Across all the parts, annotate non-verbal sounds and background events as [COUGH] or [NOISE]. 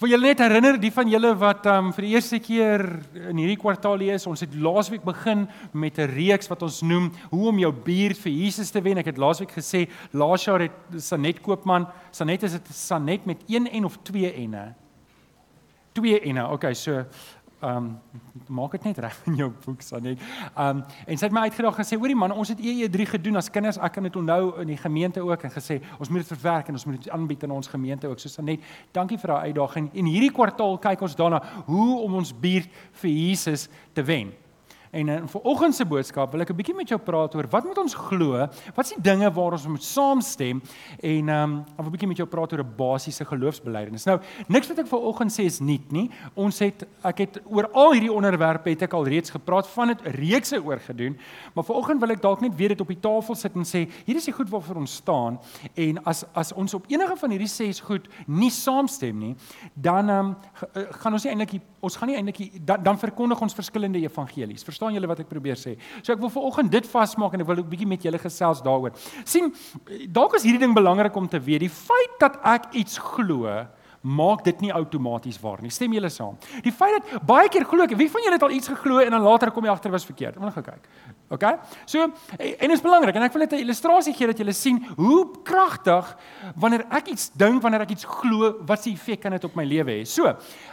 Wil julle net herinner die van julle wat um vir die eerste keer in hierdie kwartaal hier is, ons het laasweek begin met 'n reeks wat ons noem hoe om jou buurt vir Jesus te wen. Ek het laasweek gesê laas jaar het Sanet Koopman, Sanet is dit Sanet met 1 en of 2 enne. 2 enne. Okay, so Ehm um, maak dit net reg in jou boek Sanet. Ehm um, en sy het my uitgedaag gesê hoorie man, ons het EE3 gedoen as kinders. Ek kan dit onthou in die gemeente ook en gesê ons moet dit verwerk en ons moet dit aanbied in ons gemeente ook. So Sanet, dankie vir daai uitdaging. En hierdie kwartaal kyk ons daarna hoe om ons buurt vir Jesus te wen. En in vanoggend se boodskap wil ek 'n bietjie met jou praat oor wat moet ons glo? Wat is die dinge waar ons moet saamstem? En ehm um, 'n bietjie met jou praat oor 'n basiese geloofsbelijdenis. Nou, niks wat ek vanoggend sê is nuut nie. Ons het ek het oor al hierdie onderwerpe het ek al reeds gepraat van dit reekse oor gedoen, maar vanoggend wil ek dalk net weer dit op die tafel sit en sê, hier is die goed waarvoor ons staan en as as ons op enige van hierdie ses goed nie saamstem nie, dan ehm um, gaan ons nie eintlik ons gaan nie eintlik dan, dan verkondig ons verskillende evangelies. Verstaan julle wat ek probeer sê? So ek wil vanoggend dit vasmaak en ek wil 'n bietjie met julle gesels daaroor. sien, dalk is hierdie ding belangrik om te weet. Die feit dat ek iets glo, maak dit nie outomaties waar nie. Stem julle saam? Die feit dat baie keer glo ek, wie van julle het al iets geglo en dan later kom jy agter was verkeerd? Moet gaan kyk. OK? So en dit is belangrik en ek wil net 'n illustrasie gee dat julle sien hoe kragtig wanneer ek iets dink, wanneer ek iets glo, wat se effek kan dit op my lewe hê. So,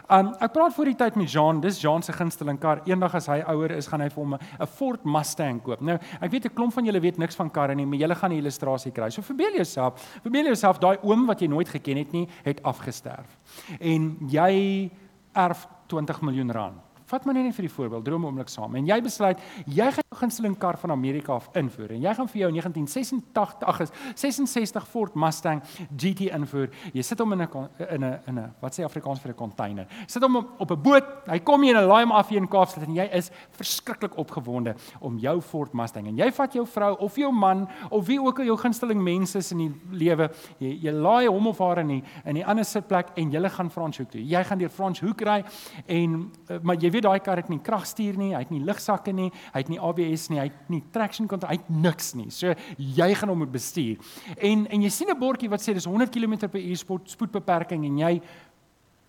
um, ek praat voor die tyd met Jean, dis Jean se gunsteling kar. Eendag as hy ouer is, gaan hy vir hom 'n Ford Mustang koop. Nou, ek weet 'n klomp van julle weet niks van karre nie, maar julle gaan 'n illustrasie kry. So verbeel jouself, verbeel jouself daai oom wat jy nooit geken het nie, het afgesterf. En jy erf 20 miljoen rand. Vat maar net vir die voorbeeld, droom oomblik saam. En jy besluit jy gaan jou gunsteling kar van Amerika af invoer en jy gaan vir jou 1986 ag 66 Ford Mustang GT invoer. Jy sit hom in 'n in 'n in 'n wat sê Afrikaans vir 'n container. Sit hom op 'n boot. Hy kom hier en laai hom af hier in Kaapstad en jy is verskriklik opgewonde om jou Ford Mustang en jy vat jou vrou of jou man of wie ook al jou gunsteling mense is in die lewe. Jy jy laai hom of haar in die in die ander sitplek en julle gaan Franshoek toe. Jy gaan deur Franshoek ry en eh, maar jy weet daai kar het nie kragstuur nie, hy het nie ligsakke nie, hy het nie ABS nie, hy het nie traction control, hy het niks nie. So jy gaan hom moet bestuur. En en jy sien 'n bordjie wat sê dis 100 km/h spoedbeperking en jy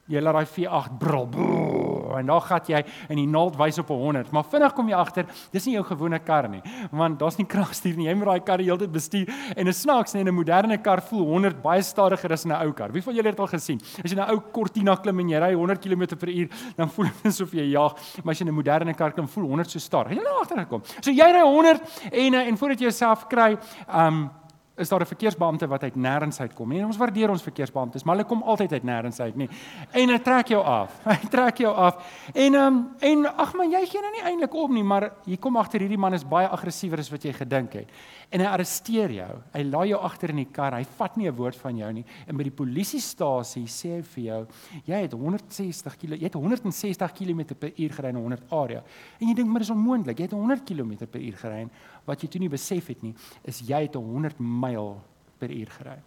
jy laat daai V8 brul, brul en dan gat jy en die naald wys op 100. Maar vinnig kom jy agter dis nie jou gewone kar nie. Want daar's nie kragstuur nie. Jy moet daai kar die hele tyd bestuur. En 'n snaaks nie 'n moderne kar voel 100 baie stadiger as 'n ou kar. Wie van julle het al gesien? As jy 'n ou Cortina klim en jy ry 100 km/h dan voel dit asof jy jag maar as jy 'n moderne kar klim voel 100 so stadig. Jy nou agter gekom so jy ry 100 en en voordat jy jouself kry um is daar 'n verkeersbeampte wat uit nêrens uit kom. En ons waardeer ons verkeersbeamptes, maar hulle kom altyd uit nêrens uit, nie. En hy trek jou af. [LAUGHS] Hy trek jou af. En ehm um, en ag man, jy gee nou nie eintlik om nie, maar hier kom agter hierdie man is baie aggressiewer as wat jy gedink het. En hy arresteer jou. Hy laai jou agter in die kar. Hy vat nie 'n woord van jou nie. En by die polisiestasie sê hy vir jou, jy het 160 km, jy het 160 km/h gery in 'n 100 area. En jy dink maar dis onmoontlik. Jy het 100 km/h gery wat jy toe nie besef het nie, is jy het 100 myl per uur gery.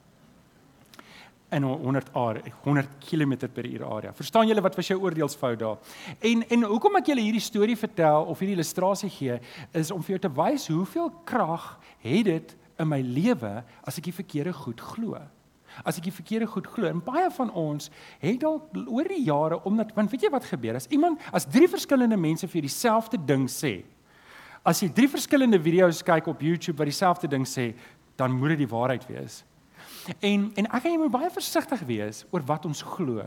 In 100 area, 100 km per uur area. Verstaan julle wat was jou oordeelsfout daar? En en hoekom ek julle hierdie storie vertel of hierdie illustrasie gee, is om vir jou te wys hoeveel krag het dit in my lewe as ek die verkeerde goed glo. As ek die verkeerde goed glo, en baie van ons het dalk oor die jare omdat want weet jy wat gebeur as iemand as drie verskillende mense vir dieselfde ding sê, As jy drie verskillende video's kyk op YouTube wat dieselfde ding sê, dan moet dit die waarheid wees. En en ek gaan jy moet baie versigtig wees oor wat ons glo.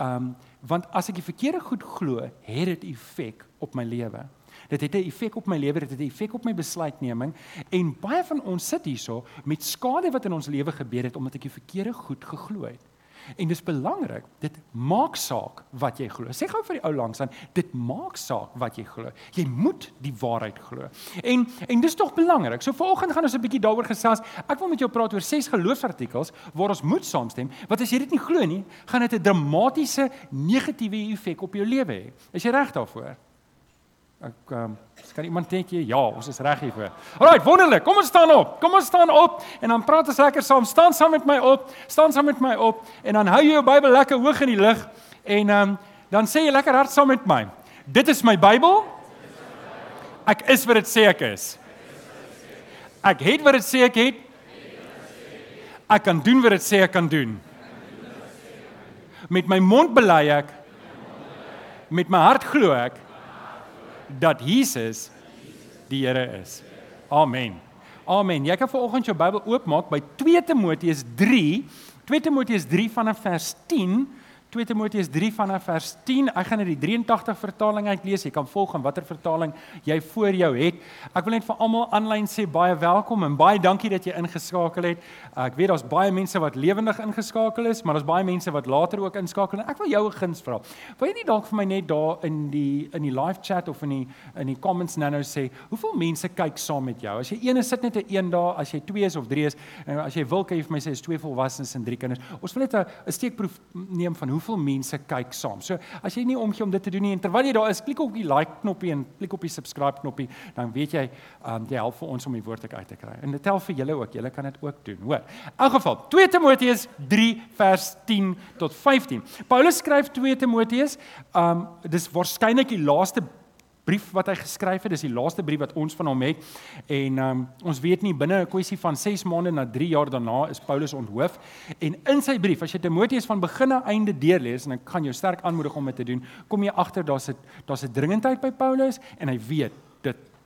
Um want as ek die verkeerde goed glo, het dit effek op my lewe. Dit het 'n effek op my lewe, dit het 'n effek op my besluitneming en baie van ons sit hierso met skade wat in ons lewe gebeur het omdat ek die verkeerde goed geglo het. En dis belangrik, dit maak saak wat jy glo. Sê gou vir die ou langs aan, dit maak saak wat jy glo. Jy moet die waarheid glo. En en dis tog belangrik. So vanoggend gaan ons 'n bietjie daaroor gesels. Ek wil met jou praat oor ses geloofsartikels waar ons moet saamstem. Wat as jy dit nie glo nie, gaan dit 'n dramatiese negatiewe effek op jou lewe hê. Is jy reg daarvoor? Ek um, kan iemand dink jy ja, ons is reg hiervoor. Alraai, wonderlik. Kom ons staan op. Kom ons staan op en dan praat ons lekker saam. Staan saam met my op. Staan saam met my op en dan hou jy jou Bybel lekker hoog in die lug en um, dan sê jy lekker hard saam met my. Dit is my Bybel. Ek is wat dit sê ek is. Ek het wat dit sê ek het. Ek kan doen wat dit sê ek kan doen. Met my mond bely ek met my hart glo ek dat Jesus die Here is. Amen. Amen. Jy kan vanoggend jou Bybel oopmaak by 2 Timoteus 3. 2 Timoteus 3 vanaf vers 10 2 Timoteus 3 vanaf vers 10. Ek gaan uit die 83 vertaling uitlees. Jy kan volg in watter vertaling jy voor jou het. Ek wil net vir almal aanlyn sê baie welkom en baie dankie dat jy ingeskakel het. Ek weet daar's baie mense wat lewendig ingeskakel is, maar daar's baie mense wat later ook inskakel. Ek wil jou 'n guns vra. Wil jy nie dalk vir my net daar in die in die live chat of in die in die comments nou nou sê, hoeveel mense kyk saam met jou? As jy een is, sit net 'n een daar. As jy twee is of drie is, en as jy wil kan jy vir my sê is twee volwassenes en drie kinders. Ons wil net 'n steekproef neem van hoe hoeveel mense kyk saam. So as jy nie omgee om dit te doen nie en terwyl jy daar is, klik op die like knoppie en klik op die subscribe knoppie, dan weet jy, um, jy help vir ons om die woord uit te kry. En dit tel vir julle ook. Julle kan dit ook doen, hoor. In elk geval, 2 Timoteus 3 vers 10 tot 15. Paulus skryf 2 Timoteus, um dis waarskynlik die laaste brief wat hy geskryf het. Dis die laaste brief wat ons van hom het. En um, ons weet nie binne 'n kwessie van 6 maande na 3 jaar daarna is Paulus onthoof. En in sy brief, as jy Timoteus van begin af einde deurlees en ek kan jou sterk aanmoedig om dit te doen, kom jy agter daar's 'n daar's 'n dringendheid by Paulus en hy weet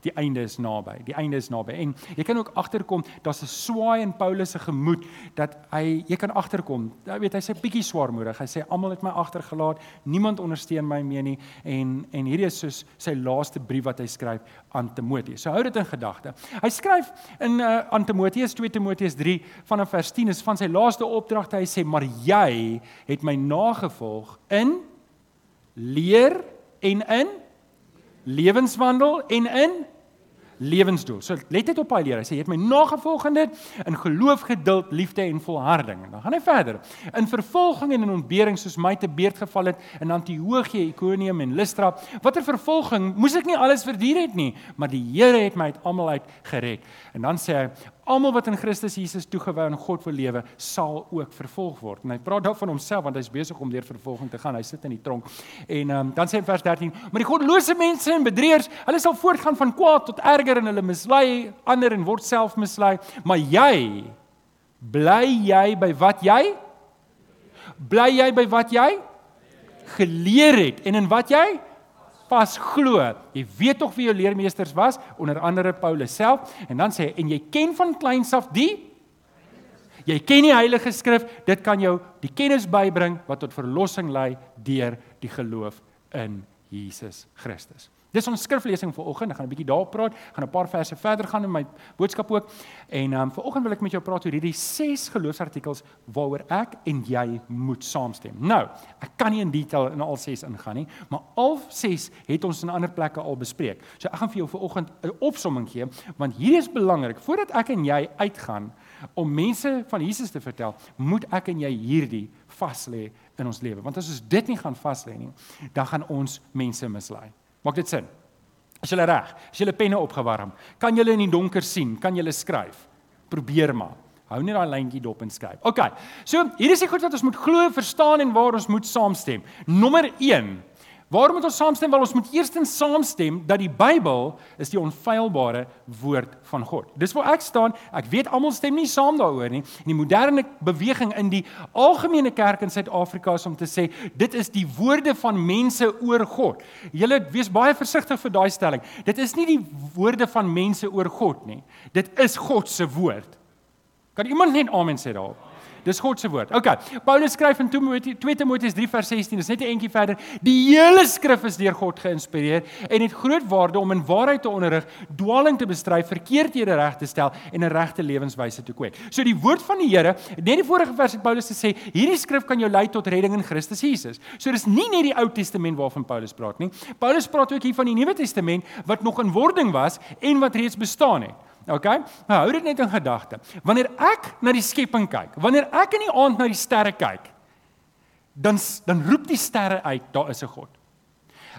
die einde is naby. Die einde is naby. En jy kan ook agterkom, daar's 'n swaai in Paulus se gemoed dat hy jy kan agterkom. Jy weet hy sê bietjie swaarmoedig. Hy sê almal het my agtergelaat. Niemand ondersteun my meer nie en en hierdie is soos sy laaste brief wat hy skryf aan Timoteus. So hou dit in gedagte. Hy skryf in uh, aan Timoteus 2 Timoteus 3 vanaf vers 10 is van sy laaste opdragte. Hy sê maar jy het my nagevolg in leer en in lewenswandel en in lewensdoel. So let dit op hy leer. Hy sê jy het my nagevolg in dit in geloof, geduld, liefde en volharding. En dan gaan hy verder. In vervolging en in ontbering soos my te beerd geval het in Antiochië, Ikonium en Lystra. Watter vervolging? Moes ek nie alles verduur het nie, maar die Here het my uit almal uit gered. En dan sê hy Almal wat in Christus Jesus toegewy aan God wil lewe, sal ook vervolg word. En hy praat daar van homself want hy's besig om deur vervolging te gaan. Hy sit in die tronk. En um, dan sê hy in vers 13: "Maar die goddelose mense en bedrieërs, hulle sal voortgaan van kwaad tot erger en hulle mislei ander en word self mislei. Maar jy bly jy by wat jy bly jy by wat jy geleer het en in wat jy vas glo. Jy weet tog wie jou leermeesters was, onder andere Paulus self, en dan sê hy en jy ken van kleins af die jy ken die Heilige Skrif, dit kan jou die kennis bybring wat tot verlossing lei deur die geloof in Jesus Christus. Dis ons skriflesing vir oggend. Ek gaan 'n bietjie daarop praat. Gaan 'n paar verse verder gaan in my boodskap ook. En ehm um, vir oggend wil ek met jou praat oor hierdie 6 geloofsartikels waaroor ek en jy moet saamstem. Nou, ek kan nie in detail in al 6 ingaan nie, maar al 6 het ons in ander plekke al bespreek. So ek gaan vir jou vir oggend 'n opsomming gee want hier is belangrik voordat ek en jy uitgaan om mense van Jesus te vertel, moet ek en jy hierdie vas lê in ons lewe. Want as ons dit nie gaan vas lê nie, dan gaan ons mense mislei. Maak dit sin? Is julle reg? Is julle penne opgewarm? Kan julle in die donker sien? Kan julle skryf? Probeer maar. Hou net daai lyntjie dop en skryf. OK. So, hier is die goed wat ons moet glo, verstaan en waar ons moet saamstem. Nommer 1. Waarom moet ons saamstem? Want ons moet eerstens saamstem dat die Bybel is die onfeilbare woord van God. Dis waar ek staan. Ek weet almal stem nie saam daaroor nie. En die moderne beweging in die algemene kerk in Suid-Afrika is om te sê dit is die woorde van mense oor God. Julle wees baie versigtig vir daai stelling. Dit is nie die woorde van mense oor God nie. Dit is God se woord. Kan iemand net amen sê daarop? Dis God se woord. OK. Paulus skryf in 2 Timoteus 3 vers 16, dis net 'n entjie verder. Die hele skrif is deur God geïnspireer en het groot waarde om in waarheid te onderrig, dwaling te bestry, verkeerdhede reg te stel en 'n regte lewenswyse te kweek. So die woord van die Here, net die vorige vers het Paulus gesê, hierdie skrif kan jou lei tot redding in Christus Jesus. So dis nie net die Ou Testament waarvan Paulus praat nie. Paulus praat ook hier van die Nuwe Testament wat nog in wording was en wat reeds bestaan het. OK? Nou hou dit net in gedagte. Wanneer ek na die skepping kyk, wanneer ek in die aand na die sterre kyk, dan dan roep die sterre uit, daar is 'n God.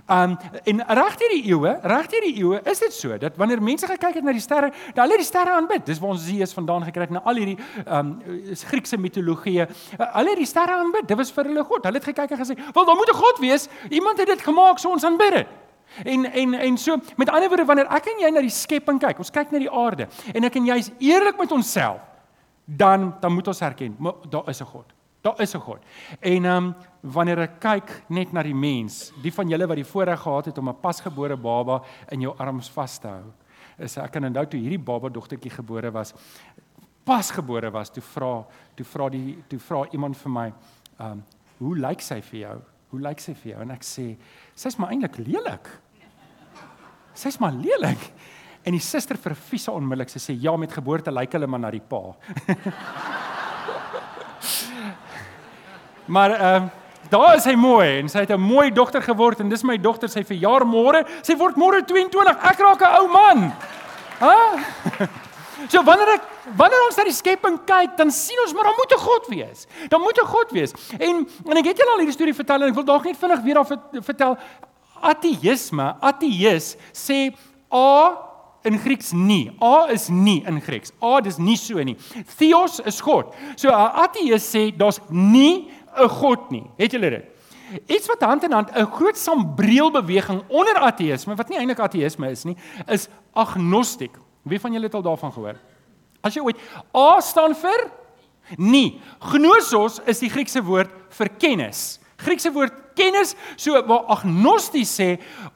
Um en regdeur die eeue, regdeur die eeue is dit so dat wanneer mense gekyk het na die sterre, dan hulle die sterre aanbid. Dis waar ons Zeus vandaan gekry het na al hierdie um Griekse mitologie. Hulle het die sterre aanbid. Dit was vir hulle God. Hulle het gekyk en gesê, "Wel, daar moet 'n God wees. Iemand het dit gemaak so ons aanbid dit." En en en so met ander woorde wanneer ek en jy na die skepping kyk, ons kyk na die aarde en ek en jy is eerlik met onsself, dan dan moet ons erken, daar is 'n God. Daar is 'n God. En ehm um, wanneer ek kyk net na die mens, die van julle wat die voorreg gehad het om 'n pasgebore baba in jou arms vas te hou, is ek kan onthou toe hierdie baba dogtertjie gebore was, pasgebore was, toe vra toe vra die toe vra iemand vir my, ehm um, hoe lyk sy vir jou? Hoe lyk sy vir jou? En ek sê, sy's maar eintlik lelik. Sy's maar lelik. En die suster vervies haar onmiddellik. Sy sê, "Ja, met geboorte lyk hulle maar na die pa." [LAUGHS] maar ehm uh, daar is hy mooi en sy het 'n mooi dogter geword en dis my dogter sy verjaar môre. Sy word môre 22. Ek raak 'n ou man. Hæ? [LAUGHS] So wanneer ek wanneer ons na die skepping kyk, dan sien ons maar daar moet 'n God wees. Daar moet 'n God wees. En en ek het julle al hierdie storie vertel en ek wil dalk net vinnig weer daar vertel. Ateïsme, ateïs sê A in Grieks nie. A is nie in Grieks. A dis nie so nie. Theos is God. So 'n ateïs sê daar's nie 'n God nie. Het julle dit? Iets wat hand in hand 'n groot sambreel beweging onder ateïsme wat nie eintlik ateïsme is nie, is agnostiek. Wie van julle het al daarvan gehoor? As jy ooit A staan vir nie. Gnosos is die Griekse woord vir kennis. Griekse woord kennis, so waar agnosties sê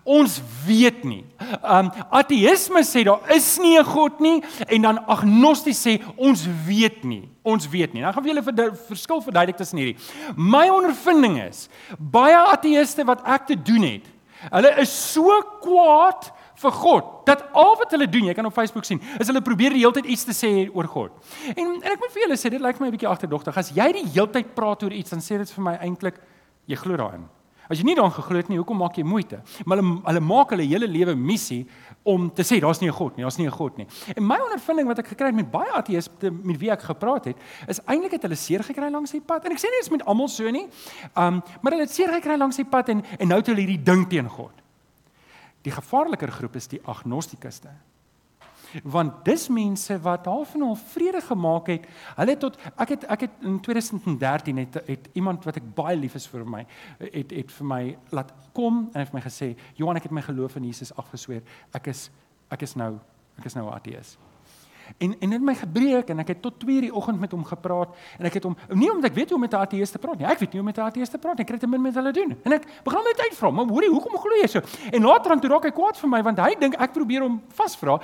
ons weet nie. Um ateïsme sê daar is nie 'n God nie en dan agnosties sê ons weet nie. Ons weet nie. Nou gaan vir julle vir verskil verduidelik tussen hierdie. My ondervinding is baie ateïste wat ek te doen het. Hulle is so kwaad vir God dat al wat hulle doen, jy kan op Facebook sien, is hulle probeer die hele tyd iets te sê oor God. En, en ek moet vir julle sê dit lyk my 'n bietjie agterdogtig. As jy die hele tyd praat oor iets, dan sê dit vir my eintlik Jy glo daarin. As jy nie daarin geglo het nie, hoekom maak jy moeite? Maar hulle hulle maak hulle hele lewe missie om te sê daar's nie 'n God nie, daar's nie 'n God nie. En my ondervinding wat ek gekry het met baie ateïste met wie ek gepraat het, is eintlik het hulle seer gekry langs die pad. En ek sê nie dit is met almal so nie. Um, maar hulle het seer gekry langs die pad en en nou het hulle hierdie ding teen God. Die gevaarliker groep is die agnostikuste want dis mense wat half en half vrede gemaak het. Hulle tot ek het ek het in 2013 het het iemand wat ek baie lief is vir my het het vir my laat kom en het vir my gesê Johan ek het my geloof in Jesus afgesweer. Ek is ek is nou ek is nou 'n ateïs. En en dit my gebreek en ek het tot 2:00 die oggend met hom gepraat en ek het hom nie omdat ek weet hoe om met 'n ateïste praat nie. Ek weet nie hoe om met 'n ateïste praat nie. Ek te min met hulle doen. En ek begin net uitvra, maar hoorie, hoekom glo jy so? En later dan toe raak hy kwaad vir my want hy dink ek probeer hom vasvra.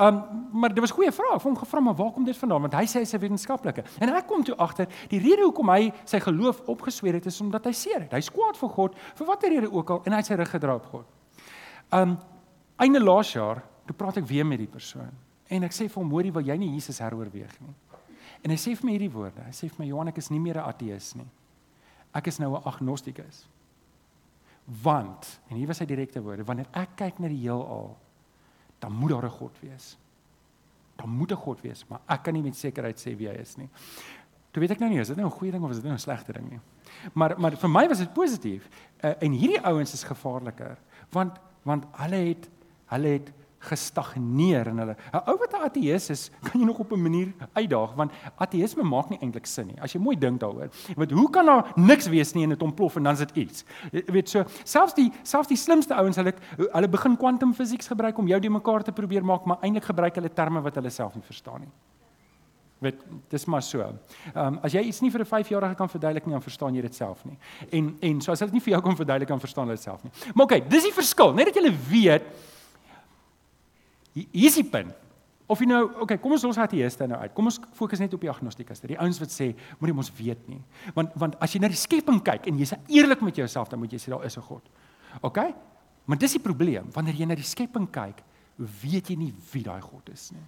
Um maar dit was goeie vraag. Ek het hom gevra maar waar kom dit vandaan? Want hy sê hy's 'n wetenskaplike. En ek kom toe agter, die rede hoekom hy sy geloof opgesweer het is omdat hy seer het. Hy's kwaad vir God vir watter rede ook al en hy het sy rug gedraai op God. Um einde laas jaar, toe praat ek weer met die persoon. En ek sê vir hom, hoorie, wil jy nie Jesus heroorweeg nie? En hy sê vir my hierdie woorde. Hy sê vir my, Johan, ek is nie meer 'n ateïs nie. Ek is nou 'n agnostikus. Want, en hier was sy direkte woorde, wanneer ek kyk na die heelal, dan moet daar 'n God wees. Daar moet 'n God wees, maar ek kan nie met sekerheid sê wie hy is nie. Toe weet ek nou nie, is dit nou 'n goeie ding of is dit nou 'n slegte ding nie. Maar maar vir my was dit positief. Uh, en hierdie ouens is gevaarliker, want want hulle het hulle het gestagneer in hulle. 'n Ou wat 'n ateïs is, kan jy nog op 'n manier uitdaag want ateïsme maak nie eintlik sin nie. As jy mooi dink daaroor. Want hoe kan daar niks wees nie en dit ontplof en dan is dit iets. Jy weet so, selfs die selfs die slimste ouens hulle hulle begin kwantumfisiek gebruik om jou die mekaar te probeer maak, maar eintlik gebruik hulle terme wat hulle self nie verstaan nie. Weet, dis maar so. Ehm um, as jy iets nie vir 'n 5-jarige kan verduidelik nie, dan verstaan jy dit self nie. En en so as hulle dit nie vir jou kan verduidelik kan verstaan hulle dit self nie. Maar oké, okay, dis die verskil. Net dat jy weet Hier is die punt. Of jy nou, okay, kom ons los ateïste nou uit. Kom ons fokus net op die agnostikuste. Die ouens wat sê, moenie ons weet nie. Want want as jy na die skepping kyk en jy's eerlik met jouself, dan moet jy sê daar is 'n God. Okay? Maar dis die probleem. Wanneer jy na die skepping kyk, weet jy nie wie daai God is nie.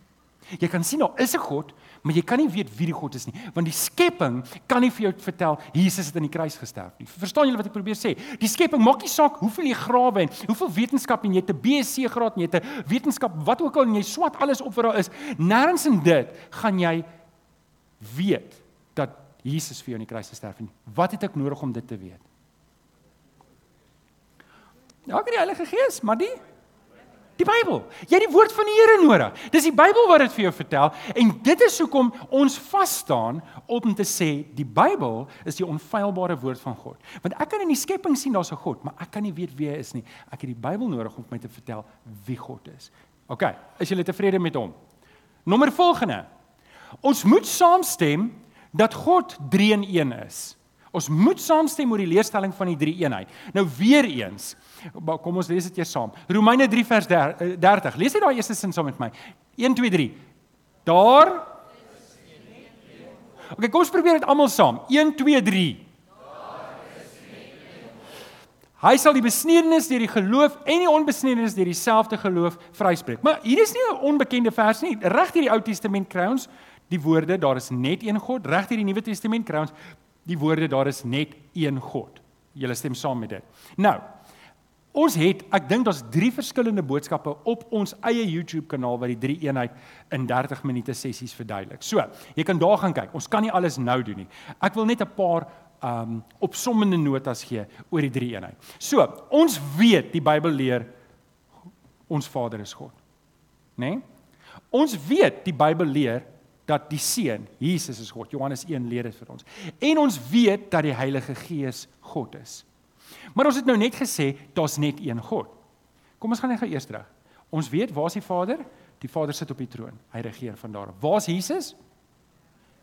Jy kan sien daar is 'n God, maar jy kan nie weet wie die God is nie, want die skepping kan nie vir jou vertel Jesus het aan die kruis gesterf nie. Verstaan julle wat ek probeer sê? Die skepping maak nie saak hoeveel jy grawe en hoeveel wetenskap en jy het 'n BSc graad en jy het 'n wetenskap wat ook al en jy swat alles op wat daar is. Nêrens in dit gaan jy weet dat Jesus vir jou aan die kruis gesterf het nie. Wat het ek nodig om dit te weet? Ja, ek het die Heilige Gees, maar die Die Bybel. Jy het die woord van die Here nodig. Dis die Bybel wat dit vir jou vertel en dit is hoekom ons vas staan om te sê die Bybel is die onfeilbare woord van God. Want ek kan in die skepping sien daar's 'n God, maar ek kan nie weet wie hy is nie. Ek het die Bybel nodig om my te vertel wie God is. OK, is jy tevrede met hom? Nommer volgende. Ons moet saamstem dat God 3 in 1 is. Ons moet saamstem oor die leerstelling van die drie eenheid. Nou weer eens, kom ons lees dit eers saam. Romeine 3 vers 30. Lees dit daai eerste sin saam met my. 1 2 3. Daar OK, kom ons probeer dit almal saam. 1 2 3. Hy sal die besnedenis deur die geloof en die onbesnedenis deur dieselfde geloof vryspreek. Maar hier is nie 'n onbekende vers nie. Reg deur die Ou Testament kry ons die woorde daar is net een God. Reg deur die Nuwe Testament kry ons die woorde daar is net een God. Julle stem saam met dit. Nou, ons het, ek dink daar's 3 verskillende boodskappe op ons eie YouTube kanaal wat die drie eenheid in 30 minute sessies verduidelik. So, jy kan daar gaan kyk. Ons kan nie alles nou doen nie. Ek wil net 'n paar um opsommende notas gee oor die drie eenheid. So, ons weet die Bybel leer ons Vader is God. Né? Nee? Ons weet die Bybel leer dat die Seun, Jesus is God. Johannes 1 leer dit vir ons. En ons weet dat die Heilige Gees God is. Maar ons het nou net gesê daar's net een God. Kom ons gaan net gou eers terug. Ons weet waar's die Vader? Die Vader sit op die troon. Hy regeer van daar. Waar's Jesus?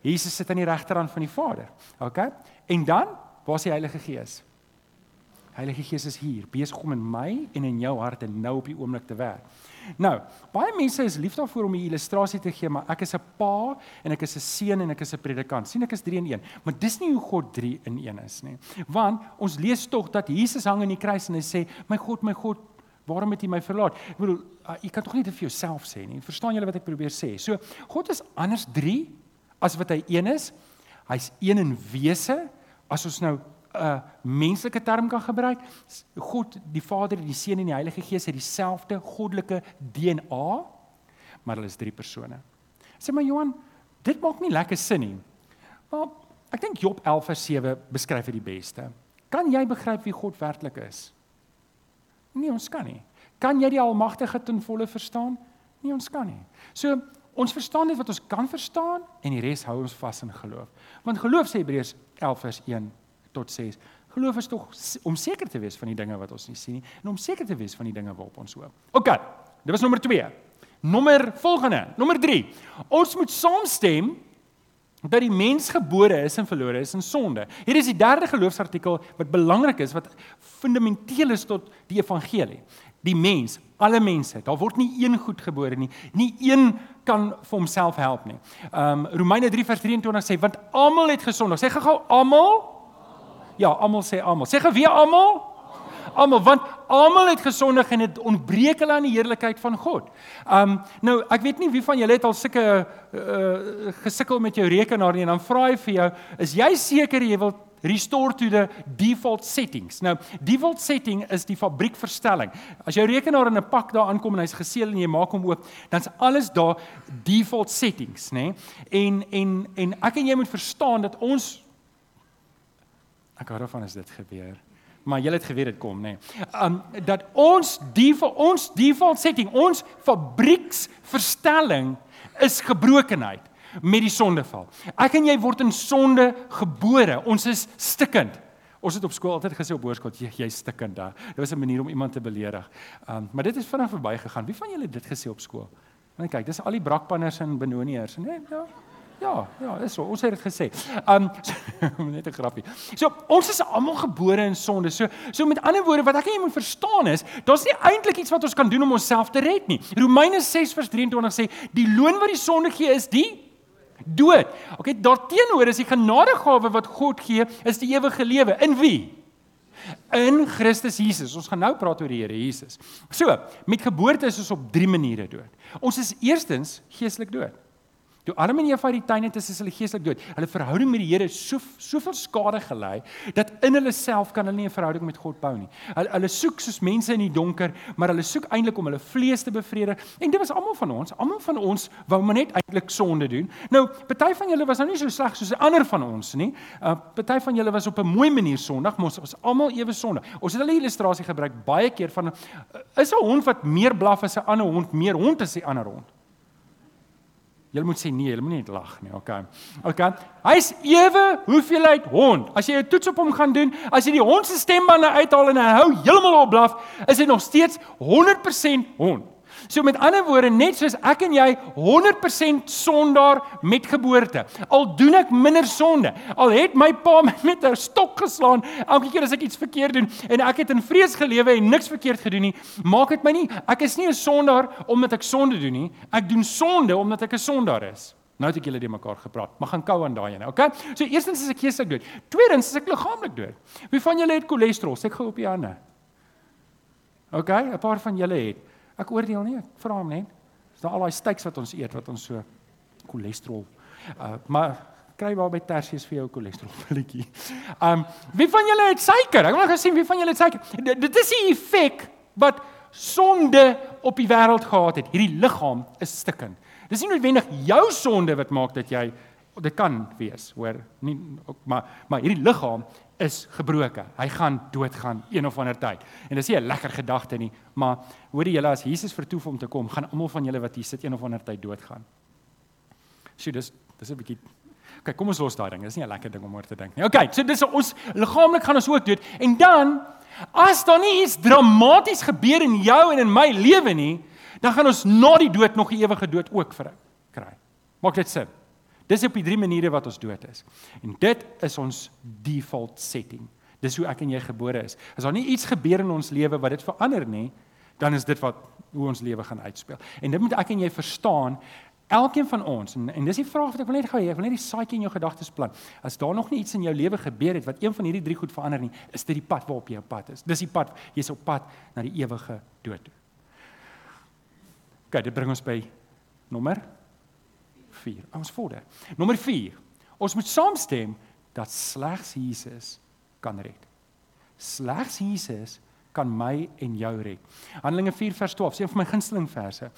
Jesus sit aan die regterhand van die Vader. OK? En dan, waar's die Heilige Gees? Heilige Gees is hier, besig om in my en in jou hart en nou op die oomblik te werk. Nou, baie mense is lief daarvoor om 'n illustrasie te gee, maar ek is 'n pa en ek is 'n seun en ek is 'n predikant. sien ek is 3 in 1, maar dis nie hoe God 3 in 1 is nie. Want ons lees tog dat Jesus hang aan die kruis en hy sê, "My God, my God, waarom het U my verlaat?" Ek bedoel, uh, jy kan tog nie dit vir jouself sê nie. Verstaan julle wat ek probeer sê? So, God is anders 3 as wat hy 1 is. Hy's een in wese. As ons nou 'n menslike term kan gebruik. God, die Vader, die Seun en die Heilige Gees het dieselfde goddelike DNA, maar hulle is drie persone. Sê maar Johan, dit maak nie lekker sin nie. Maar ek dink Job 11:7 beskryf dit die beste. Kan jy begryp wie God werklik is? Nee, ons kan nie. Kan jy die Almagtige ten volle verstaan? Nee, ons kan nie. So Ons verstaan net wat ons kan verstaan en die res hou ons vas in geloof. Want geloof sê Hebreërs 11 vers 1 tot 6. Geloof is tog om seker te wees van die dinge wat ons nie sien nie en om seker te wees van die dinge waarop ons hoop. OK. Dit was nommer 2. Nommer volgende, nommer 3. Ons moet saamstem dat die mens gebore is en verlore is in sonde. Hier is die derde geloofsartikel wat belangrik is wat fundamenteel is tot die evangelie. Die mens, alle mense, daar word nie een goed gebore nie. Nie een kan vir homself help nie. Ehm um, Romeine 3 vers 23 sê want almal het gesondig. Sê gou-gou almal Ja, almal sê almal. Sê gou weer almal? Almal, want almal het gesondig en dit ontbreek hulle aan die heerlikheid van God. Um nou, ek weet nie wie van julle het al sulke uh, gesukkel met jou rekenaar nie en dan vra hy vir jou, is jy seker jy wil restore to the default settings. Nou, default setting is die fabriekverstelling. As jou rekenaar in 'n pak daar aankom en hy's geseël en jy maak hom oop, dan's alles daar default settings, nê? Nee? En en en ek en jy moet verstaan dat ons Ek hou daarvan as dit gebeur. Maar jy het geweet dit kom, nê. Nee. Um dat ons die vir ons default setting, ons fabrieksverstelling is gebrokenheid met die sondeval. Ek en jy word in sonde gebore. Ons is stikkend. Ons het op skool altyd gesê op hoërskool jy jy's stikkend daar. Dit was 'n manier om iemand te beledig. Um maar dit het vinnig verbygegaan. Wie van julle het dit gesê op skool? Want kyk, dis al die brakpanners en benoniers, nê? Nee, ja. Ja, ja, dis so. Ons het dit gesê. [LAUGHS] Um net 'n grappie. So, ons is almal gebore in sonde. So, so met ander woorde, wat ek jy moet verstaan is, daar's nie eintlik iets wat ons kan doen om onsself te red nie. Romeine 6 vers 23 sê, die loon wat die sonde gee is die dood. Okay, daarteenoor is die genadegawe wat God gee, is die ewige lewe. In wie? In Christus Jesus. Ons gaan nou praat oor die Here Jesus. So, met geboorte is ons op drie maniere dood. Ons is eerstens geestelik dood. Toe Adam en Eva uit die tuin het, is hulle geestelik dood. Hulle verhouding met die Here so soveel skade gelei dat in hulle self kan hulle nie 'n verhouding met God bou nie. Hulle, hulle soek soos mense in die donker, maar hulle soek eintlik om hulle vlees te bevredig. En dit was almal van ons. Almal van ons wou maar net eintlik sonde doen. Nou, party van julle was nou nie so sleg soos die ander van ons nie. Uh party van julle was op 'n mooi manier sondig, maar ons was almal ewe sondig. Ons het hulle illustrasie gebruik baie keer van uh, is 'n hond wat meer blaf as 'n ander hond, meer hond as 'n ander hond. Jy moet sê nee, jy moet net lag nie. Okay. Okay. Hy's ewe hoeveelheid hond. As jy 'n toets op hom gaan doen, as jy die hond se stembande uithaal en hy hou heeltemal op blaf, is hy nog steeds 100% hond. So met ander woorde, net soos ek en jy 100% sondaar met geboorte. Al doen ek minder sonde, al het my pa my met 'n stok geslaan elke keer as ek iets verkeerd doen en ek het in vrees gelewe en niks verkeerd gedoen nie, maak dit my nie ek is nie 'n sondaar omdat ek sonde doen nie. Ek doen sonde omdat ek 'n sondaar is. Nou het ek julle die mekaar gepraat. Mag gaan kou aan daai ene, okay? So eerstens is ek geestelik dood. Tweedens is ek liggaamlik dood. Wie van julle het cholesterol? Sê ek gou op die hande. Okay, 'n paar van julle het. Ek oordeel nie, ek vra hom net. Is daar al daai steaks wat ons eet wat ons so cholesterol. Uh maar kry waar by Tersius vir jou cholesterol pilletjie. Um wie van julle het suiker? Ek wil net gesien wie van julle het suiker. D dit is die effek wat sonde op die wêreld gehad het. Hierdie liggaam is stikkend. Dis nie noodwendig jou sonde wat maak dat jy dit kan wees, hoor. Nie maar maar hierdie liggaam is gebroke. Hy gaan doodgaan een of ander tyd. En dis nie 'n lekker gedagte nie, maar hoorie julle as Jesus vertoef om te kom, gaan almal van julle wat hier sit een of ander tyd doodgaan. Sjoe, dis dis 'n bietjie OK, kom ons los daai ding. Dis nie 'n lekker ding om oor te dink nie. OK, so dis ons liggaamlik gaan ons ook dood. En dan as daar nie iets dramaties gebeur in jou en in my lewe nie, dan gaan ons na die dood nog 'n ewige dood ook vir kry. Maak dit sin? Dis op die drie maniere wat ons dood is. En dit is ons default setting. Dis hoe ek en jy gebore is. As daar nie iets gebeur in ons lewe wat dit verander nie, dan is dit wat hoe ons lewe gaan uitspeel. En dit moet ek en jy verstaan. Elkeen van ons en, en dis die vraag wat ek wil net gou hê, ek wil net die saadjie in jou gedagtes plant. As daar nog nie iets in jou lewe gebeur het wat een van hierdie drie goed verander nie, is dit die pad waarop jy op pad is. Dis die pad, jy's op pad na die ewige dood toe. Kyk, dit bring ons by nommer 4. Ons vorder. Nommer 4. Ons moet saamstem dat slegs Jesus kan red. Slegs Jesus kan my en jou red. Handelinge 4 vers 12, is een van my gunsteling verse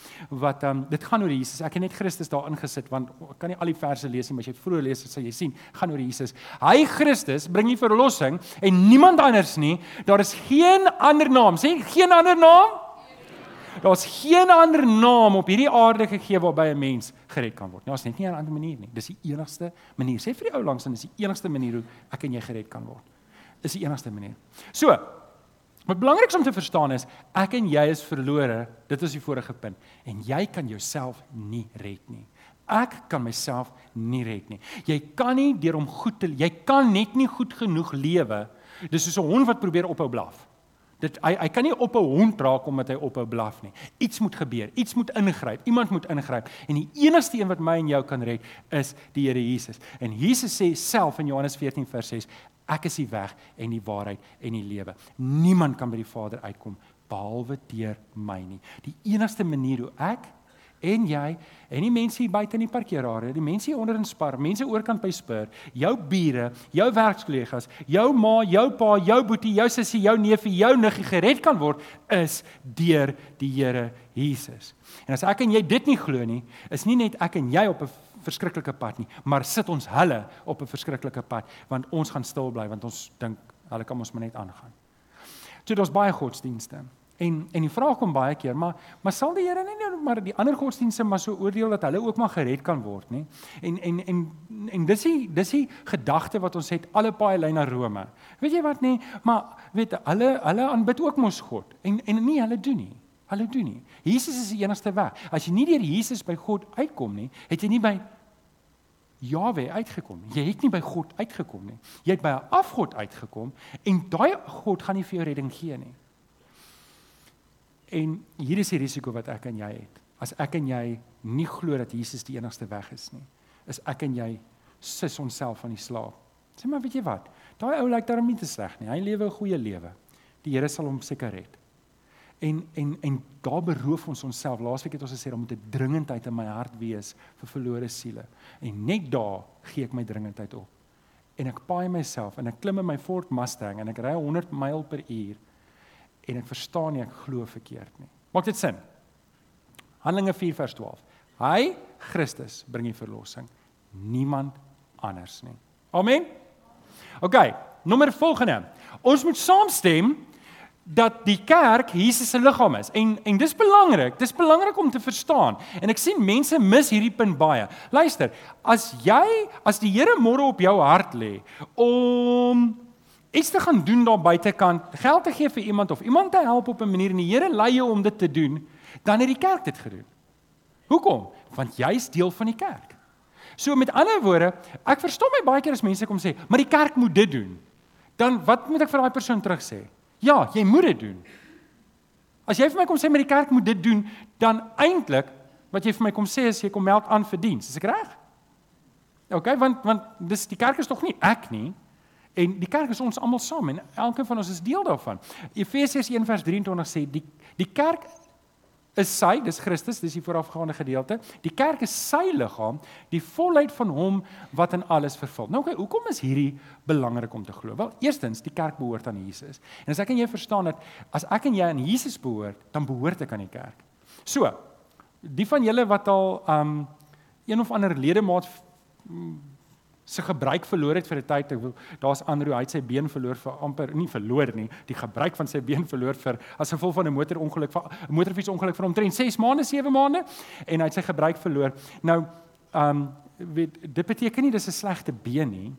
wat um dit gaan oor Jesus. Ek het net Christus daar ingesit want ek kan nie al die verse lees nie, maar as jy vroeër lees, sal jy sien, gaan oor Jesus. Hy Christus bring die verlossing en niemand anders nie. Daar is geen ander naam, sê geen ander naam Daar's geen ander naam op hierdie aarde gegee waarby 'n mens gered kan word. Daar's net nie 'n ander manier nie. Dis die enigste manier. Sê vir die ou langs dan is die enigste manier hoe ek en jy gered kan word. Is die enigste manier. So, wat belangrik is om te verstaan is ek en jy is verlore. Dit is die vorige punt. En jy kan jouself nie red nie. Ek kan myself nie red nie. Jy kan nie deur om goed te jy kan net nie goed genoeg lewe. Dis soos 'n hond wat probeer ophou blaf. Dit hy hy kan nie op 'n hond raak omdat hy op 'n blaf nie. Iets moet gebeur. Iets moet ingryp. Iemand moet ingryp. En die enigste een wat my en jou kan red is die Here Jesus. En Jesus sê self in Johannes 14 vers 6, ek is die weg en die waarheid en die lewe. Niemand kan by die Vader uitkom behalwe deur my nie. Die enigste manier hoe ek en jy en die mense hier buite in die parkeerarea, die mense hier onder in Spar, mense oorkant by Spur, jou bure, jou werkskollegas, jou ma, jou pa, jou boetie, jou sussie, jou neefie, jou niggie gered kan word is deur die Here Jesus. En as ek en jy dit nie glo nie, is nie net ek en jy op 'n verskriklike pad nie, maar sit ons hulle op 'n verskriklike pad want ons gaan stil bly want ons dink hulle kan ons maar net aangaan. So daar's baie godsdienste. En en die vraag kom baie keer, maar maar sal die Here nie nou maar die ander godsdienste maar so oordeel dat hulle ook maar gered kan word nie? En en en en dis die dis die gedagte wat ons het alle paai lyn na Rome. Weet jy wat nie, maar weet hulle hulle aanbid ook mos God en en nie hulle doen nie. Hulle doen nie. Jesus is die enigste weg. As jy nie deur Jesus by God uitkom nie, het jy nie by Jahwe uitgekom. Jy het nie by God uitgekom nie. Jy het by 'n afgod uitgekom en daai God gaan nie vir jou redding gee nie. En hier is die risiko wat ek en jy het. As ek en jy nie glo dat Jesus die enigste weg is nie, is ek en jy sis onsself van die slaap. Sê maar weet jy wat? Daai ou lyk daarom nie te sleg nie. Hy lewe 'n goeie lewe. Die Here sal hom seker red. En en en daar beroof ons onsself. Laasweek het ons gesê om te dringendheid in my hart wees vir verlore siele. En net daar gee ek my dringendheid op. En ek paai myself en ek klim in my Ford Mustang en ek ry 100 myl per uur en ek verstaan nie ek glo verkeerd nie. Maak dit sin? Handelinge 4 vers 12. Hy Christus bring die verlossing, niemand anders nie. Amen. OK, nommer volgende. Ons moet saamstem dat die kerk Jesus se liggaam is. En en dis belangrik. Dis belangrik om te verstaan. En ek sien mense mis hierdie punt baie. Luister, as jy as die Here môre op jou hart lê om iets te gaan doen daar buitekant, geld te gee vir iemand of iemand te help op 'n manier en die Here lei jou om dit te doen, dan het die kerk dit gedoen. Hoekom? Want jy's deel van die kerk. So met ander woorde, ek verstaan my baie keer as mense kom sê, "Maar die kerk moet dit doen." Dan wat moet ek vir daai persoon terug sê? Ja, jy moet dit doen. As jy vir my kom sê met die kerk moet dit doen, dan eintlik wat jy vir my kom sê is jy kom melk aan vir diens. Is ek reg? OK, want want dis die kerk is tog nie ek nie. En die kerk is ons almal saam en elkeen van ons is deel daarvan. Efesiërs 1:23 sê die die kerk is sy, dis Christus, dis die voorafgaande gedeelte. Die kerk is sy liggaam, die volheid van hom wat in alles vervul. Nou okay, hoekom is hierdie belangrik om te glo? Wel, eerstens, die kerk behoort aan Jesus. En as ek en jy verstaan dat as ek en jy aan Jesus behoort, dan behoort ek aan die kerk. So, die van julle wat al um een of ander ledemaat se gebruik verloor het vir 'n tyd. Daar's Andrew, hy het sy been verloor vir amper nie verloor nie, die gebruik van sy been verloor vir as gevolg van 'n motorongeluk 'n motorfietsongeluk vir omtrent 6 maande, 7 maande en hy het sy gebruik verloor. Nou, ehm um, weet dit beteken nie dis 'n slegte been nie.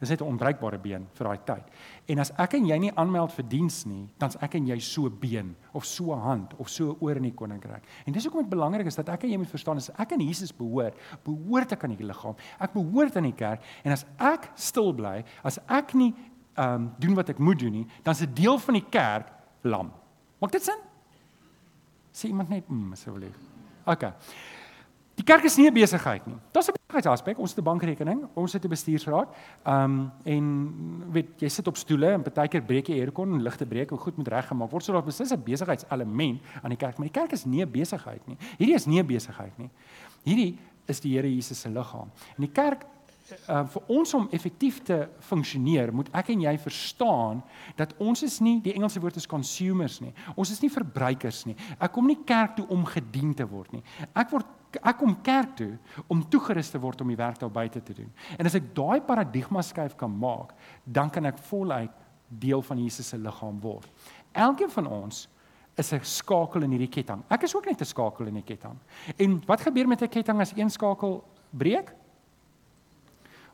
Dis net 'n onbruikbare been vir daai tyd. En as ek en jy nie aanmeld vir diens nie, dan's ek en jy so been of so hand of so oor in die koninkryk. En dis hoekom dit belangrik is dat ek en jy moet verstaan as ek aan Jesus behoort, behoort ek aan die liggaam. Ek behoort aan die kerk en as ek stil bly, as ek nie ehm um, doen wat ek moet doen nie, dan's 'n deel van die kerk lam. Maak dit sin? Sê iemand net mm asseblief. OK. Die kerk is nie 'n besigheid nie. Daar's 'n besigheidsaspek. Ons het 'n bankrekening, ons het 'n bestuursraad. Ehm um, en weet jy sit op stoele en partykeer breek jy aircon en ligte breek en goed moet reggemaak word. So daar beslis 'n besigheidselement aan die kerk, maar die kerk is nie 'n besigheid nie. Hierdie is nie 'n besigheid nie. Hierdie is die Here Jesus se liggaam. En die kerk uh, vir ons om effektief te funksioneer, moet ek en jy verstaan dat ons is nie die Engelse woord is consumers nie. Ons is nie verbruikers nie. Ek kom nie kerk toe om gedien te word nie. Ek word ek kom kerk toe om toegerus te word om die werk daar buite te doen. En as ek daai paradigma skuif kan maak, dan kan ek voluit deel van Jesus se liggaam word. Elkeen van ons is 'n skakel in hierdie ketting. Ek is ook net 'n skakel in die ketting. En wat gebeur met 'n ketting as een skakel breek?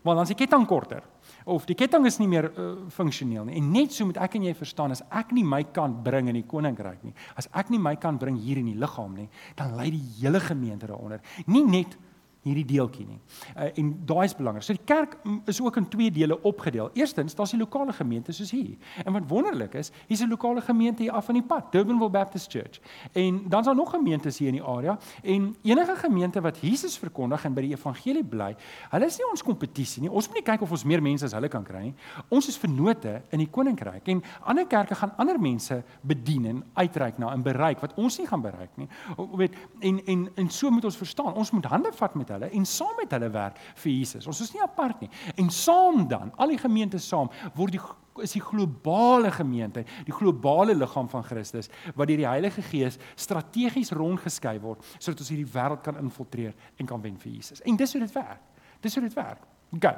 Want dan is die ketting korter of die ketting is nie meer uh, funksioneel nie. En net so moet ek en jy verstaan as ek nie my kant bring in die koninkryk nie, as ek nie my kant bring hier in die liggaam nie, dan lê die hele gemeente daaronder. Nie net hierdie deeltjie nie. Uh, en daai is belangrik. So die kerk is ook in twee dele opgedeel. Eerstens, daar's die lokale gemeente soos hier. En wat wonderlik is, hier's 'n lokale gemeente hier af van die pad, Durbanville Baptist Church. En dan's daar nog gemeentes hier in die area en enige gemeente wat Jesus verkondig en by die evangelie bly, hulle is nie ons kompetisie nie. Ons moet nie kyk of ons meer mense as hulle kan kry nie. Ons is vennote in die koninkryk en ander kerke gaan ander mense bedien en uitreik na en bereik wat ons nie gaan bereik nie. Jy weet, en en en so moet ons verstaan. Ons moet hande vat met hulle en saam met hulle werk vir Jesus. Ons is nie apart nie. En saam dan, al die gemeentes saam, word die is die globale gemeente, die globale liggaam van Christus wat deur die Heilige Gees strategies rondgeskei word sodat ons hierdie wêreld kan infiltreer en kan wen vir Jesus. En dis hoe dit werk. Dis hoe dit werk. OK.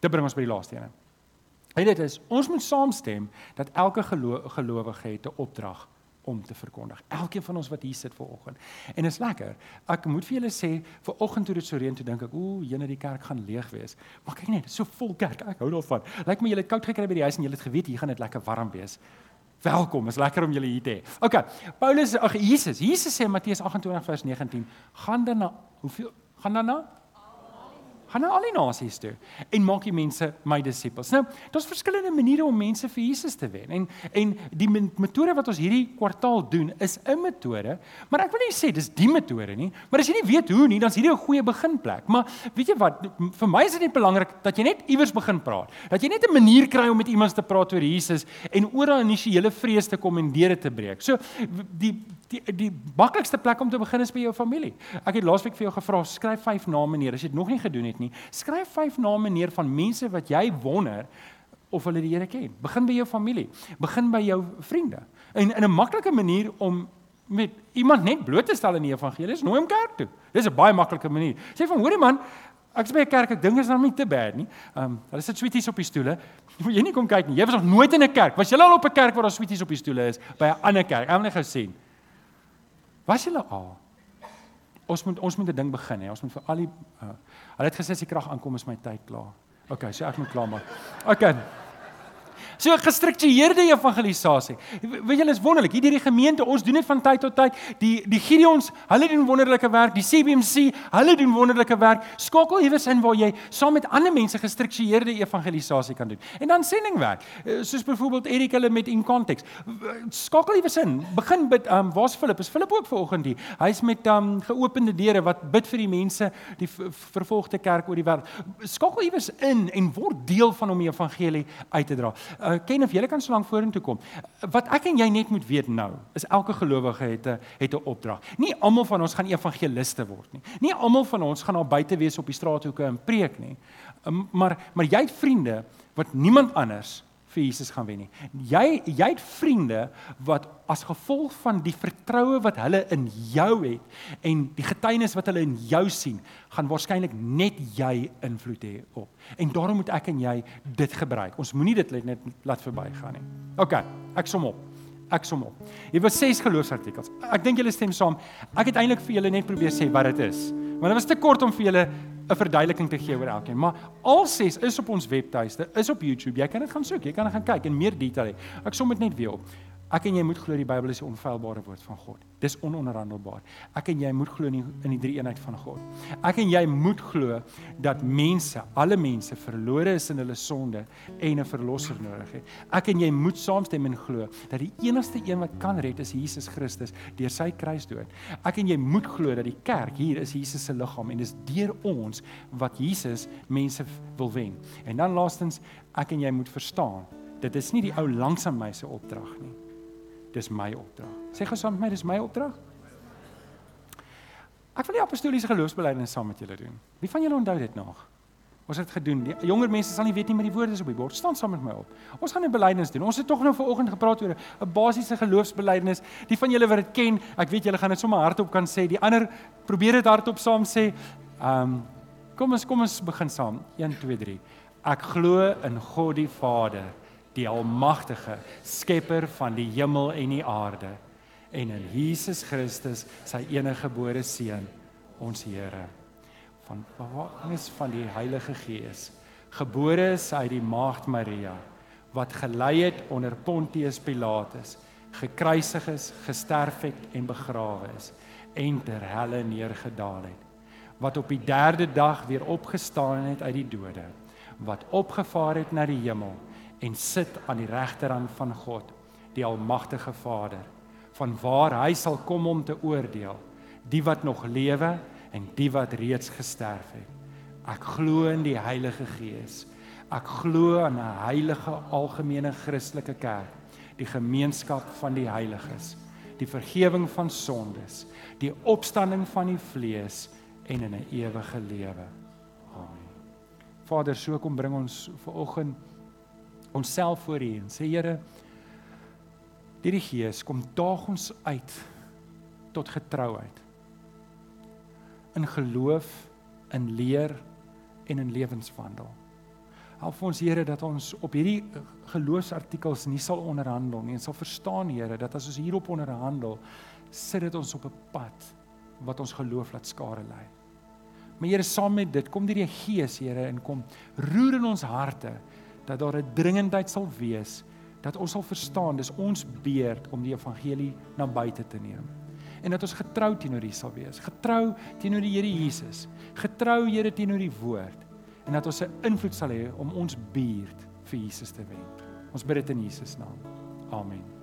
Dit bring ons by die laaste een. En dit is ons moet saamstem dat elke gelo gelowige het 'n opdrag om te verkondig. Elkeen van ons wat hier sit vanoggend. En dit is lekker. Ek moet vir julle sê, vanoggend toe dit so reën toe dink ek, ooh, jene die kerk gaan leeg wees. Maar kyk net, so vol kerk. Ek hou daarvan. Lyk my julle het koud gekry by die huis en julle het geweet hier gaan dit lekker warm wees. Welkom, is lekker om julle hier te hê. OK. Paulus, ag Jesus, Jesus sê in Matteus 28 vers 19, gaan dan na hoeveel gaan dan na gaan na al die nasies toe en maak die mense my disippels. Nou, daar's verskillende maniere om mense vir Jesus te wen. En en die metode wat ons hierdie kwartaal doen is 'n metode, maar ek wil nie sê dis die metode nie, maar as jy nie weet hoe nie, dan is hierdie 'n goeie beginplek. Maar weet jy wat, vir my is dit net belangrik dat jy net iewers begin praat. Dat jy net 'n manier kry om met iemand te praat oor Jesus en oor daai initiële vrees te kom en deure te breek. So die die die maklikste plek om te begin is by jou familie. Ek het laasweek vir jou gevra, skryf 5 name neer as jy dit nog nie gedoen het nie. Skryf 5 name neer van mense wat jy wonder of hulle die Here ken. Begin by jou familie, begin by jou vriende. En in 'n maklike manier om met iemand net bloot te stel in die evangelie is nooi hom kerk toe. Dis 'n baie maklike manier. Sê van hoorie man, ek is by 'n kerk, ek dink is nou nie te bad nie. Ehm, um, hulle sit sweeties op die stoele. [LAUGHS] Moet jy nie kom kyk nie. Jy was nog nooit in 'n kerk. Was jy al op 'n kerk waar daar sweeties op die stoele is by 'n ander kerk? Ek het net gesien. Was jy al? Ons moet ons moet 'n ding begin hè. Ons moet vir al die uh, Hulle het gesê as die krag aankom is my tyd klaar. OK, so ek moet klaar maak. OK. So gestruktureerde evangelisasie. Weet julle is wonderlik. Hier hierdie gemeente, ons doen dit van tyd tot tyd. Die die Gideons, hulle doen wonderlike werk. Die CBMC, hulle doen wonderlike werk. Skakel iewers in waar jy saam met ander mense gestruktureerde evangelisasie kan doen. En dan sendingwerk. Eh, soos byvoorbeeld Erik hulle met in konteks. Skakel iewers in. Begin bid. Um, waar's Philip? Is Philip ook vanoggend hier? Hy's met um geopende deure wat bid vir die mense, die vervolgde kerk oor die wêreld. Skakel iewers in en word deel van om die evangelie uit te dra. Uh, ken of jy kan so lank vorentoe kom. Wat ek en jy net moet weet nou, is elke gelowige het 'n het 'n opdrag. Nie almal van ons gaan evangeliste word nie. Nie almal van ons gaan daar buite wees op die straathoeke en preek nie. Um, maar maar jy het vriende wat niemand anders vir Jesus gaan wen nie. Jy jy het vriende wat as gevolg van die vertroue wat hulle in jou het en die getuienis wat hulle in jou sien, gaan waarskynlik net jy invloed hê op. En daarom moet ek en jy dit gebruik. Ons moenie dit net laat verbygaan nie. OK, ek som op. Ek som op. Hier was ses geloofsartikels. Ek dink julle stem saam. Ek het eintlik vir julle net probeer sê wat dit is. Want dit was te kort om vir julle 'n verduideliking te gee oor elkeen. Maar al ses is op ons webtuiste, is op YouTube. Jy kan dit gaan soek, jy kan gaan kyk en meer detail hê. Ek som dit net weer op. Ek en jy moet glo die Bybel is die onfeilbare woord van God. Dis ononderhandelbaar. Ek en jy moet glo in die, in die drie eenheid van God. Ek en jy moet glo dat mense, alle mense verlore is in hulle sonde en 'n verlosser nodig het. Ek en jy moet saamstem en glo dat die enigste een wat kan red is Jesus Christus deur sy kruisdood. Ek en jy moet glo dat die kerk hier is Jesus se liggaam en dis deur ons wat Jesus mense wil wen. En dan laastens, ek en jy moet verstaan, dit is nie die ou langsam my se opdrag nie dis my opdrag. Sê gou saam met my, dis my opdrag. Ek wil die apostoliese geloofsbelijdenis saam met julle doen. Wie van julle onthou dit nog? Ons het gedoen. Die jonger mense sal nie weet nie met die woorde is op die bord. Staan saam met my op. Ons gaan 'n belydenis doen. Ons het tog nou vanoggend gepraat oor 'n basiese geloofsbelijdenis. Die van julle wat dit ken, ek weet julle gaan dit sommer hardop kan sê. Die ander probeer dit hardop saam sê. Ehm um, kom ons kom ons begin saam. 1 2 3. Ek glo in God die Vader die almagtige skepper van die hemel en die aarde. En in Jesus Christus sy enige gebore seun ons Here. Van bewaarnis van die Heilige Gees. Gebore is uit die maagd Maria wat gelei het onder Pontius Pilatus gekruisig is gesterf het en begrawe is en ter helle neergedaal het wat op die 3de dag weer opgestaan het uit die dode wat opgevaar het na die hemel en sit aan die regterhand van God, die almagtige Vader, van waar hy sal kom om te oordeel die wat nog lewe en die wat reeds gesterf het. Ek glo in die Heilige Gees. Ek glo aan 'n heilige algemene Christelike kerk, die gemeenskap van die heiliges, die vergifnis van sondes, die opstanding van die vlees en in 'n ewige lewe. Amen. Vader, so kom bring ons ver oggend onsself voor U en sê Here, deur die Gees kom daag ons uit tot getrouheid. In geloof, in leer en in lewenswandel. Help ons Here dat ons op hierdie geloofsartikels nie sal onderhandel nie, ons sal verstaan Here dat as ons hierop onderhandel, sit dit ons op 'n pad wat ons geloof laat skare lê. Maar Here, saam met dit, kom deur die Gees, Here, en kom roer in ons harte dat daar 'n dringendheid sal wees dat ons sal verstaan dis ons beurt om die evangelie na buite te neem. En dat ons getrou teenoor U sal wees getrou teenoor die Here Jesus getrou Here teenoor die woord en dat ons 'n invloed sal hê om ons buurt vir Jesus te wen ons bid dit in Jesus naam. Amen